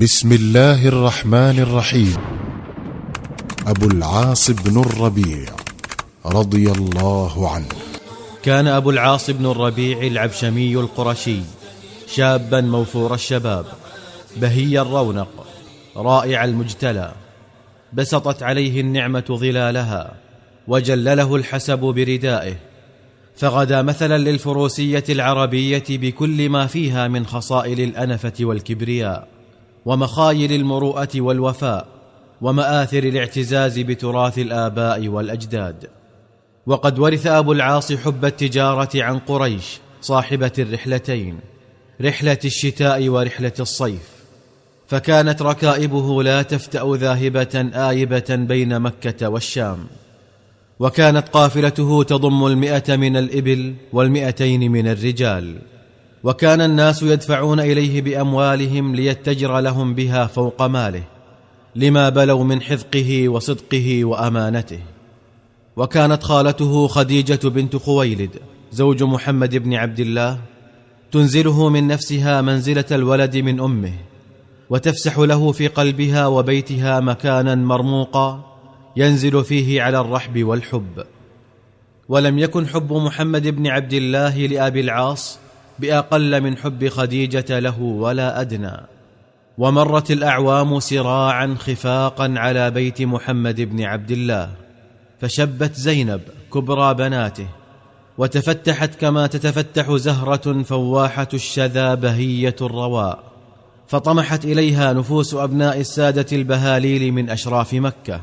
بسم الله الرحمن الرحيم. أبو العاص بن الربيع رضي الله عنه. كان أبو العاص بن الربيع العبشمي القرشي شابا موفور الشباب بهي الرونق رائع المجتلى بسطت عليه النعمة ظلالها وجلله الحسب بردائه فغدا مثلا للفروسية العربية بكل ما فيها من خصائل الأنفة والكبرياء. ومخايل المروءة والوفاء ومآثر الاعتزاز بتراث الآباء والأجداد. وقد ورث أبو العاص حب التجارة عن قريش صاحبة الرحلتين رحلة الشتاء ورحلة الصيف. فكانت ركائبه لا تفتأ ذاهبة آيبة بين مكة والشام. وكانت قافلته تضم المئة من الإبل والمئتين من الرجال. وكان الناس يدفعون إليه بأموالهم ليتجر لهم بها فوق ماله لما بلوا من حذقه وصدقه وأمانته. وكانت خالته خديجة بنت خويلد زوج محمد بن عبد الله تنزله من نفسها منزلة الولد من أمه وتفسح له في قلبها وبيتها مكانا مرموقا ينزل فيه على الرحب والحب. ولم يكن حب محمد بن عبد الله لأبي العاص بأقل من حب خديجة له ولا أدنى. ومرت الأعوام سراعا خفاقا على بيت محمد بن عبد الله. فشبت زينب كبرى بناته. وتفتحت كما تتفتح زهرة فواحة الشذا بهية الرواء. فطمحت إليها نفوس أبناء السادة البهاليل من أشراف مكة.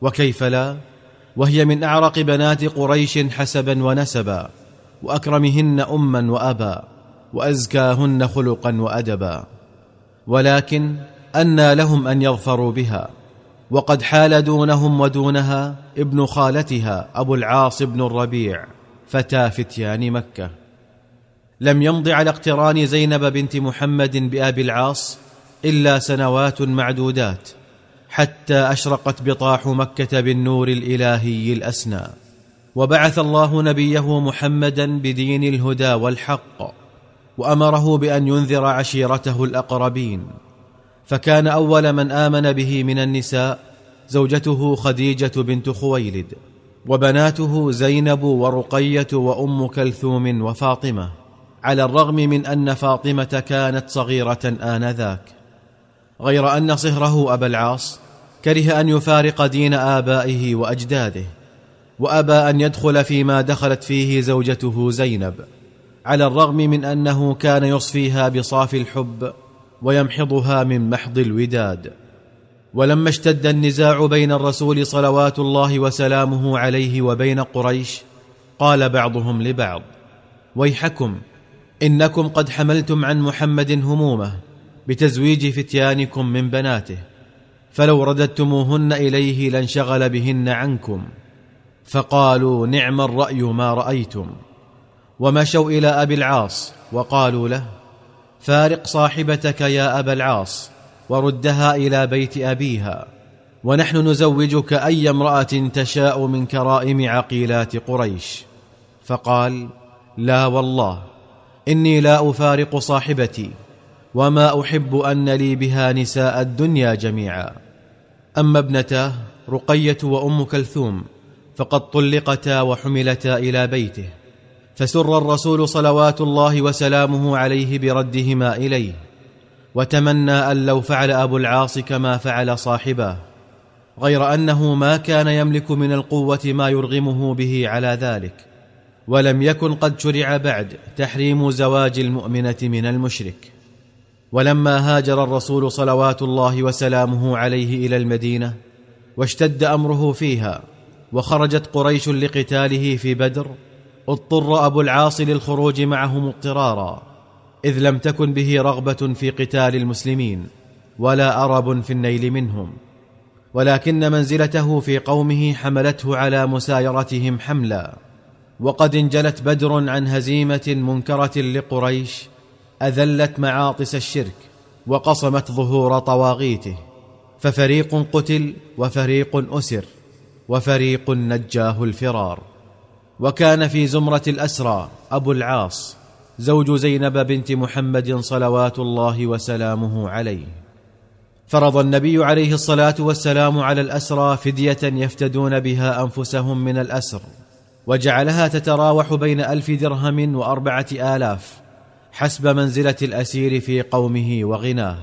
وكيف لا؟ وهي من أعرق بنات قريش حسبا ونسبا. وأكرمهن اما وابا وأزكاهن خلقا وادبا ولكن أنى لهم أن يظفروا بها. وقد حال دونهم ودونها ابن خالتها أبو العاص بن الربيع فتى فتيان مكة. لم يمض على اقتران زينب بنت محمد بأبي العاص إلا سنوات معدودات حتى أشرقت بطاح مكة بالنور الإلهي الأسنى. وبعث الله نبيه محمدا بدين الهدى والحق وأمره بأن ينذر عشيرته الأقربين. فكان أول من آمن به من النساء زوجته خديجة بنت خويلد وبناته زينب ورقية وأم كلثوم وفاطمة على الرغم من أن فاطمة كانت صغيرة آنذاك. غير أن صهره أبا العاص كره أن يفارق دين آبائه وأجداده. وأبى أن يدخل فيما دخلت فيه زوجته زينب على الرغم من أنه كان يصفيها بصافي الحب ويمحضها من محض الوداد. ولما اشتد النزاع بين الرسول صلوات الله وسلامه عليه وبين قريش قال بعضهم لبعض ويحكم إنكم قد حملتم عن محمد همومه بتزويج فتيانكم من بناته فلو رددتموهن إليه لانشغل بهن عنكم. فقالوا نعم الرأي ما رأيتم. ومشوا إلى أبي العاص وقالوا له فارق صاحبتك يا أبا العاص وردها إلى بيت أبيها. ونحن نزوجك أي امرأة تشاء من كرائم عقيلات قريش. فقال لا والله إني لا أفارق صاحبتي وما أحب أن لي بها نساء الدنيا جميعا. أما ابنتاه رقية وأم كلثوم فقد طلقتا وحملتا إلى بيته. فسر الرسول صلوات الله وسلامه عليه بردهما إليه وتمنى أن لو فعل أبو العاص كما فعل صاحباه غير أنه ما كان يملك من القوة ما يرغمه به على ذلك ولم يكن قد شرع بعد تحريم زواج المؤمنة من المشرك. ولما هاجر الرسول صلوات الله وسلامه عليه إلى المدينة واشتد أمره فيها وخرجت قريش لقتاله في بدر اضطر أبو العاص للخروج معهم اضطرارا إذ لم تكن به رغبة في قتال المسلمين ولا أرب في النيل منهم. ولكن منزلته في قومه حملته على مسايرتهم حملا. وقد انجلت بدر عن هزيمة منكرة لقريش أذلت معاطس الشرك وقصمت ظهور طواغيته. ففريق قتل وفريق أسر. وفريق نجاه الفرار. وكان في زمرة الأسرى أبو العاص زوج زينب بنت محمد صلوات الله وسلامه عليه. فرض النبي عليه الصلاة والسلام على الأسرى فدية يفتدون بها أنفسهم من الأسر وجعلها تتراوح بين ألف درهم وأربعة آلاف حسب منزلة الأسير في قومه وغناه.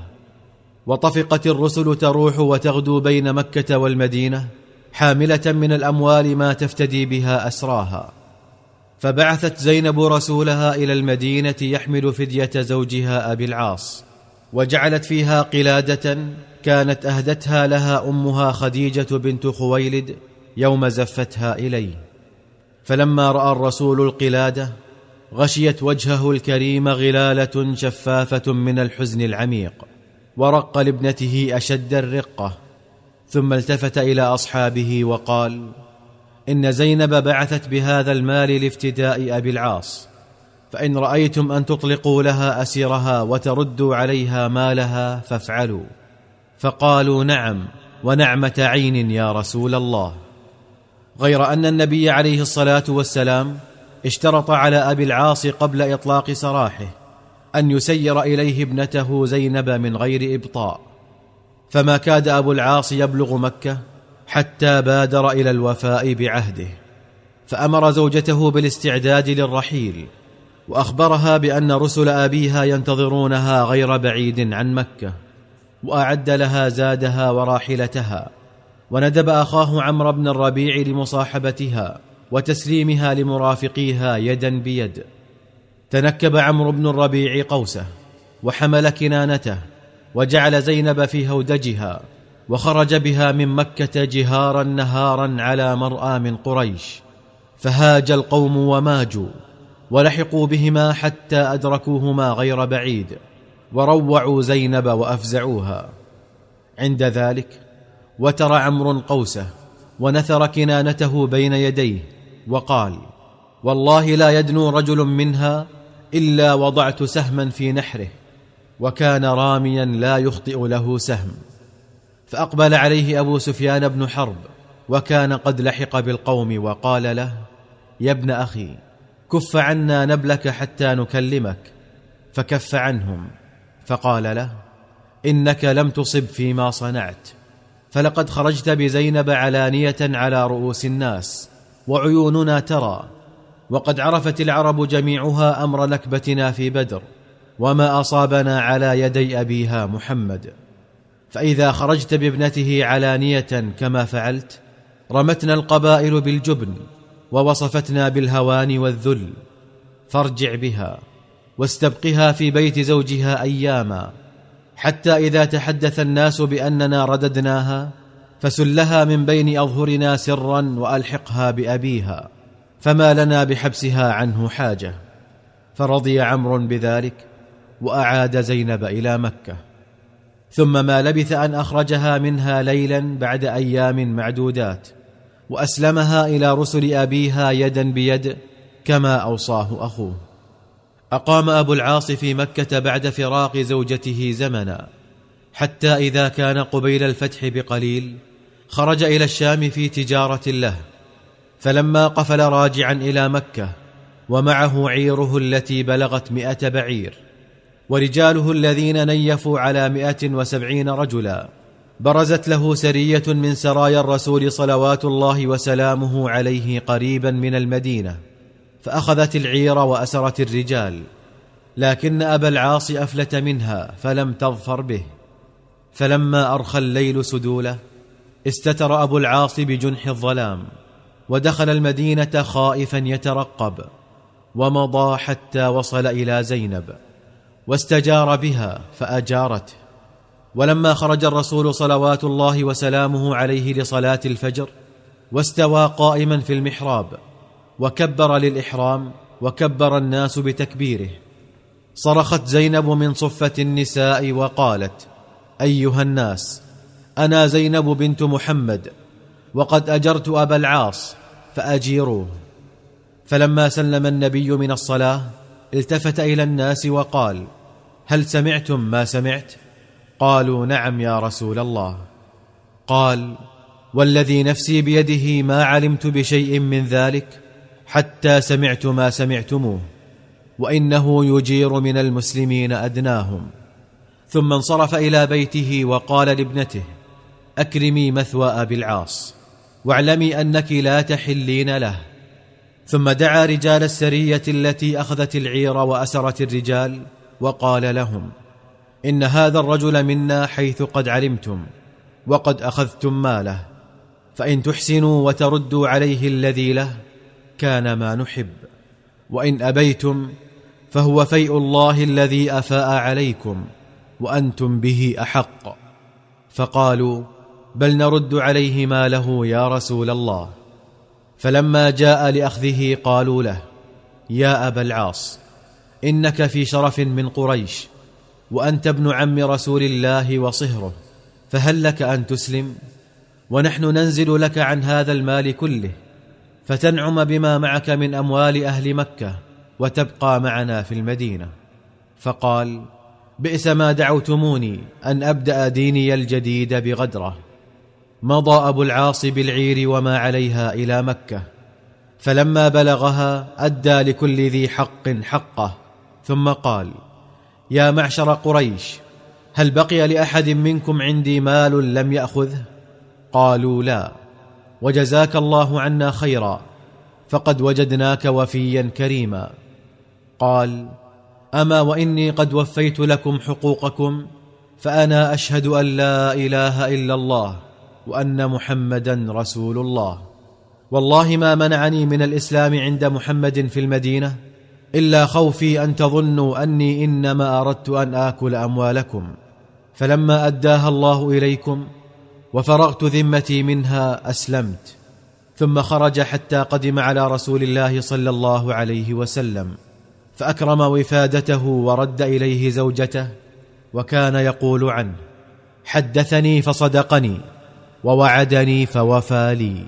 وطفقت الرسل تروح وتغدو بين مكة والمدينة حاملة من الأموال ما تفتدي بها أسراها. فبعثت زينب رسولها إلى المدينة يحمل فدية زوجها أبي العاص وجعلت فيها قلادة كانت أهدتها لها أمها خديجة بنت خويلد يوم زفتها إليه. فلما رأى الرسول القلادة غشيت وجهه الكريم غلالة شفافة من الحزن العميق ورق لابنته أشد الرقة. ثم التفت إلى أصحابه وقال إن زينب بعثت بهذا المال لافتداء أبي العاص فإن رأيتم أن تطلقوا لها أسيرها وتردوا عليها مالها فافعلوا. فقالوا نعم ونعمة عين يا رسول الله. غير أن النبي عليه الصلاة والسلام اشترط على أبي العاص قبل إطلاق سراحه أن يسير إليه ابنته زينب من غير إبطاء. فما كاد أبو العاص يبلغ مكة حتى بادر إلى الوفاء بعهده فأمر زوجته بالاستعداد للرحيل وأخبرها بأن رسل أبيها ينتظرونها غير بعيد عن مكة وأعد لها زادها وراحلتها وندب أخاه عمرو بن الربيع لمصاحبتها وتسليمها لمرافقيها يدا بيد. تنكب عمرو بن الربيع قوسه وحمل كنانته وجعل زينب في هودجها وخرج بها من مكة جهارا نهارا على مرأى من قريش فهاج القوم وماجوا ولحقوا بهما حتى أدركوهما غير بعيد وروعوا زينب وأفزعوها. عند ذلك وتر عمرو قوسه ونثر كنانته بين يديه وقال والله لا يدنو رجل منها إلا وضعت سهما في نحره. وكان راميا لا يخطئ له سهم. فأقبل عليه أبو سفيان بن حرب وكان قد لحق بالقوم وقال له يا ابن أخي كف عنا نبلك حتى نكلمك. فكف عنهم فقال له إنك لم تصب فيما صنعت فلقد خرجت بزينب علانية على رؤوس الناس وعيوننا ترى وقد عرفت العرب جميعها أمر نكبتنا في بدر وما أصابنا على يدي أبيها محمد. فإذا خرجت بابنته علانية كما فعلت رمتنا القبائل بالجبن ووصفتنا بالهوان والذل. فارجع بها واستبقها في بيت زوجها أياما. حتى إذا تحدث الناس بأننا رددناها فسلها من بين أظهرنا سرا وألحقها بأبيها فما لنا بحبسها عنه حاجة. فرضي عمرو بذلك. وأعاد زينب إلى مكة. ثم ما لبث أن أخرجها منها ليلا بعد أيام معدودات وأسلمها إلى رسل أبيها يدا بيد كما أوصاه أخوه. أقام أبو العاص في مكة بعد فراق زوجته زمنا حتى إذا كان قبيل الفتح بقليل خرج إلى الشام في تجارة له. فلما قفل راجعا إلى مكة ومعه عيره التي بلغت مائه بعير. ورجاله الذين نيفوا على مائه وسبعين رجلا. برزت له سرية من سرايا الرسول صلوات الله وسلامه عليه قريبا من المدينة. فأخذت العير وأسرت الرجال. لكن أبا العاص أفلت منها فلم تظفر به. فلما أرخى الليل سدوله استتر أبو العاص بجنح الظلام. ودخل المدينة خائفا يترقب. ومضى حتى وصل إلى زينب. واستجار بها فأجارته. ولما خرج الرسول صلوات الله وسلامه عليه لصلاة الفجر واستوى قائما في المحراب وكبر للإحرام وكبر الناس بتكبيره. صرخت زينب من صفة النساء وقالت أيها الناس أنا زينب بنت محمد وقد أجرت أبا العاص فأجيروه. فلما سلم النبي من الصلاة التفت إلى الناس وقال هل سمعتم ما سمعت؟ قالوا نعم يا رسول الله. قال والذي نفسي بيده ما علمت بشيء من ذلك حتى سمعت ما سمعتموه وإنه يجير من المسلمين أدناهم. ثم انصرف إلى بيته وقال لابنته أكرمي مثوى أبي العاص واعلمي أنك لا تحلين له. ثم دعا رجال السرية التي أخذت العير وأسرت الرجال وقال لهم إن هذا الرجل منا حيث قد علمتم وقد أخذتم ماله فإن تحسنوا وتردوا عليه الذي له كان ما نحب وإن أبيتم فهو فيء الله الذي أفاء عليكم وأنتم به أحق. فقالوا بل نرد عليه ماله يا رسول الله. فلما جاء لأخذه قالوا له يا أبا العاص إنك في شرف من قريش وأنت ابن عم رسول الله وصهره فهل لك أن تسلم؟ ونحن ننزل لك عن هذا المال كله فتنعم بما معك من أموال أهل مكة وتبقى معنا في المدينة. فقال بئس ما دعوتموني أن أبدأ ديني الجديد بغدرة. مضى أبو العاص بالعير وما عليها إلى مكة فلما بلغها أدى لكل ذي حق حقه. ثم قال يا معشر قريش هل بقي لأحد منكم عندي مال لم يأخذه؟ قالوا لا وجزاك الله عنا خيرا فقد وجدناك وفيا كريما. قال أما وإني قد وفيت لكم حقوقكم فأنا أشهد أن لا إله إلا الله وأن محمدا رسول الله. والله ما منعني من الإسلام عند محمد في المدينة إلا خوفي أن تظنوا أني إنما أردت أن آكل أموالكم. فلما أداها الله إليكم وفرغت ذمتي منها أسلمت. ثم خرج حتى قدم على رسول الله صلى الله عليه وسلم. فأكرم وفادته ورد إليه زوجته وكان يقول عنه حدثني فصدقني ووعدني فوفى لي.